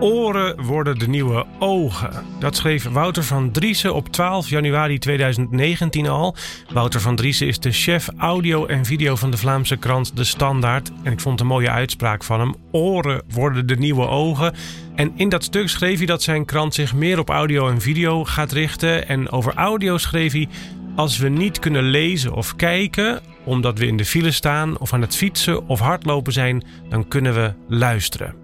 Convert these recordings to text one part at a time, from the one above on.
Oren worden de nieuwe ogen. Dat schreef Wouter van Driessen op 12 januari 2019 al. Wouter van Driessen is de chef audio en video van de Vlaamse krant De Standaard. En ik vond een mooie uitspraak van hem. Oren worden de nieuwe ogen. En in dat stuk schreef hij dat zijn krant zich meer op audio en video gaat richten. En over audio schreef hij... Als we niet kunnen lezen of kijken, omdat we in de file staan of aan het fietsen of hardlopen zijn, dan kunnen we luisteren.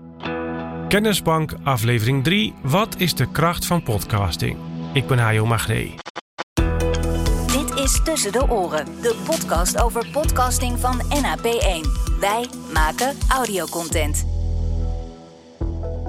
Kennisbank aflevering 3. Wat is de kracht van podcasting? Ik ben Hajo Magree. Dit is Tussen de Oren, de podcast over podcasting van NAP1. Wij maken audiocontent.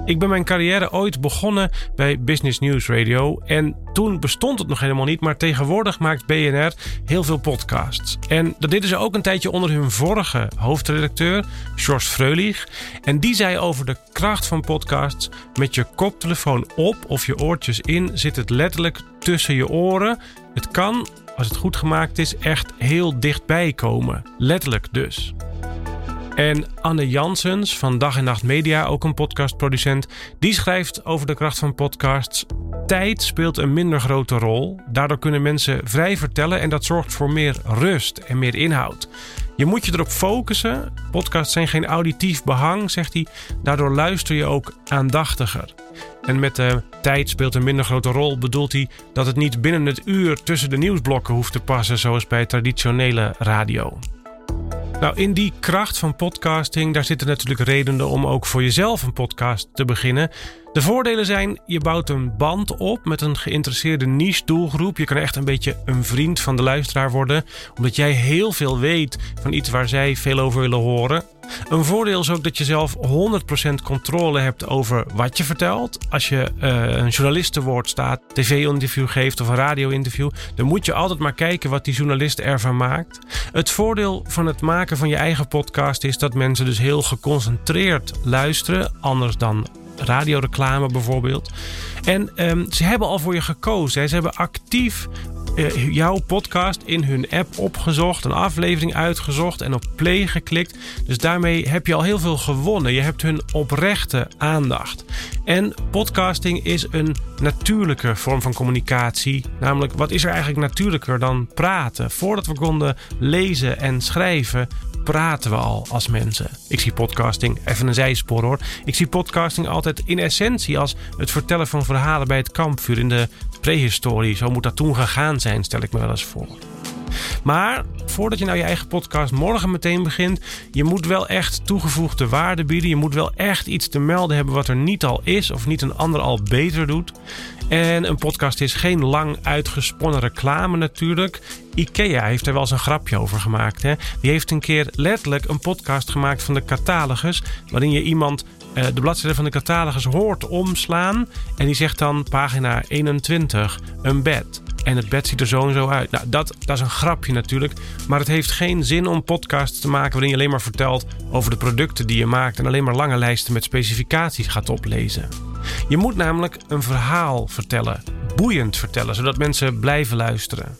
Ik ben mijn carrière ooit begonnen bij Business News Radio. En toen bestond het nog helemaal niet. Maar tegenwoordig maakt BNR heel veel podcasts. En dat deden ze ook een tijdje onder hun vorige hoofdredacteur, George Freulich. En die zei over de kracht van podcasts. Met je koptelefoon op of je oortjes in zit het letterlijk tussen je oren. Het kan, als het goed gemaakt is, echt heel dichtbij komen. Letterlijk dus. En Anne Jansens van Dag en Nacht Media, ook een podcastproducent, die schrijft over de kracht van podcasts. Tijd speelt een minder grote rol. Daardoor kunnen mensen vrij vertellen en dat zorgt voor meer rust en meer inhoud. Je moet je erop focussen. Podcasts zijn geen auditief behang, zegt hij. Daardoor luister je ook aandachtiger. En met de tijd speelt een minder grote rol bedoelt hij dat het niet binnen het uur tussen de nieuwsblokken hoeft te passen, zoals bij traditionele radio. Nou, in die kracht van podcasting, daar zitten natuurlijk redenen om ook voor jezelf een podcast te beginnen. De voordelen zijn, je bouwt een band op met een geïnteresseerde niche doelgroep. Je kan echt een beetje een vriend van de luisteraar worden, omdat jij heel veel weet van iets waar zij veel over willen horen. Een voordeel is ook dat je zelf 100% controle hebt over wat je vertelt. Als je uh, een journalistenwoord staat, tv-interview geeft of een radio-interview, dan moet je altijd maar kijken wat die journalist ervan maakt. Het voordeel van het maken van je eigen podcast is dat mensen dus heel geconcentreerd luisteren, anders dan radioreclame bijvoorbeeld. En um, ze hebben al voor je gekozen. Ze hebben actief uh, jouw podcast in hun app opgezocht, een aflevering uitgezocht en op play geklikt. Dus daarmee heb je al heel veel gewonnen. Je hebt hun oprechte aandacht. En podcasting is een natuurlijke vorm van communicatie. Namelijk, wat is er eigenlijk natuurlijker dan praten? Voordat we konden lezen en schrijven, praten we al als mensen. Ik zie podcasting, even een zijspoor hoor. Ik zie podcasting altijd in essentie als het vertellen van verhalen bij het kampvuur in de prehistorie. Zo moet dat toen gegaan zijn, stel ik me wel eens voor. Maar voordat je nou je eigen podcast morgen meteen begint, je moet wel echt toegevoegde waarde bieden. Je moet wel echt iets te melden hebben wat er niet al is of niet een ander al beter doet. En een podcast is geen lang uitgesponnen reclame natuurlijk. IKEA heeft er wel eens een grapje over gemaakt. Hè? Die heeft een keer letterlijk een podcast gemaakt van de catalogus. Waarin je iemand uh, de bladzijde van de catalogus hoort omslaan. En die zegt dan pagina 21, een bed. En het bed ziet er zo en zo uit. Nou, dat, dat is een grapje natuurlijk. Maar het heeft geen zin om podcasts te maken waarin je alleen maar vertelt over de producten die je maakt. En alleen maar lange lijsten met specificaties gaat oplezen. Je moet namelijk een verhaal vertellen. Boeiend vertellen, zodat mensen blijven luisteren.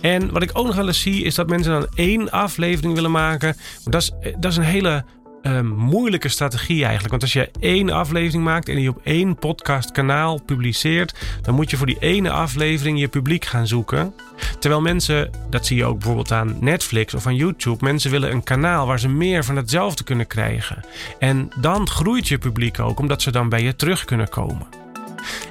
En wat ik ook nog wel eens zie, is dat mensen dan één aflevering willen maken. Dat is, dat is een hele uh, moeilijke strategie eigenlijk. Want als je één aflevering maakt en die op één podcastkanaal publiceert, dan moet je voor die ene aflevering je publiek gaan zoeken. Terwijl mensen, dat zie je ook bijvoorbeeld aan Netflix of aan YouTube, mensen willen een kanaal waar ze meer van hetzelfde kunnen krijgen. En dan groeit je publiek ook, omdat ze dan bij je terug kunnen komen.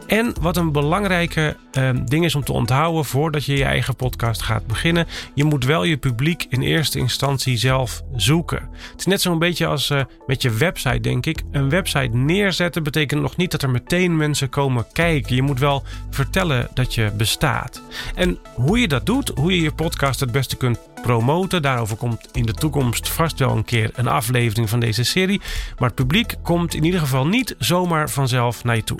En wat een belangrijke uh, ding is om te onthouden voordat je je eigen podcast gaat beginnen. Je moet wel je publiek in eerste instantie zelf zoeken. Het is net zo'n beetje als uh, met je website, denk ik. Een website neerzetten betekent nog niet dat er meteen mensen komen kijken. Je moet wel vertellen dat je bestaat. En hoe je dat doet, hoe je je podcast het beste kunt promoten. Daarover komt in de toekomst vast wel een keer een aflevering van deze serie. Maar het publiek komt in ieder geval niet zomaar vanzelf naar je toe.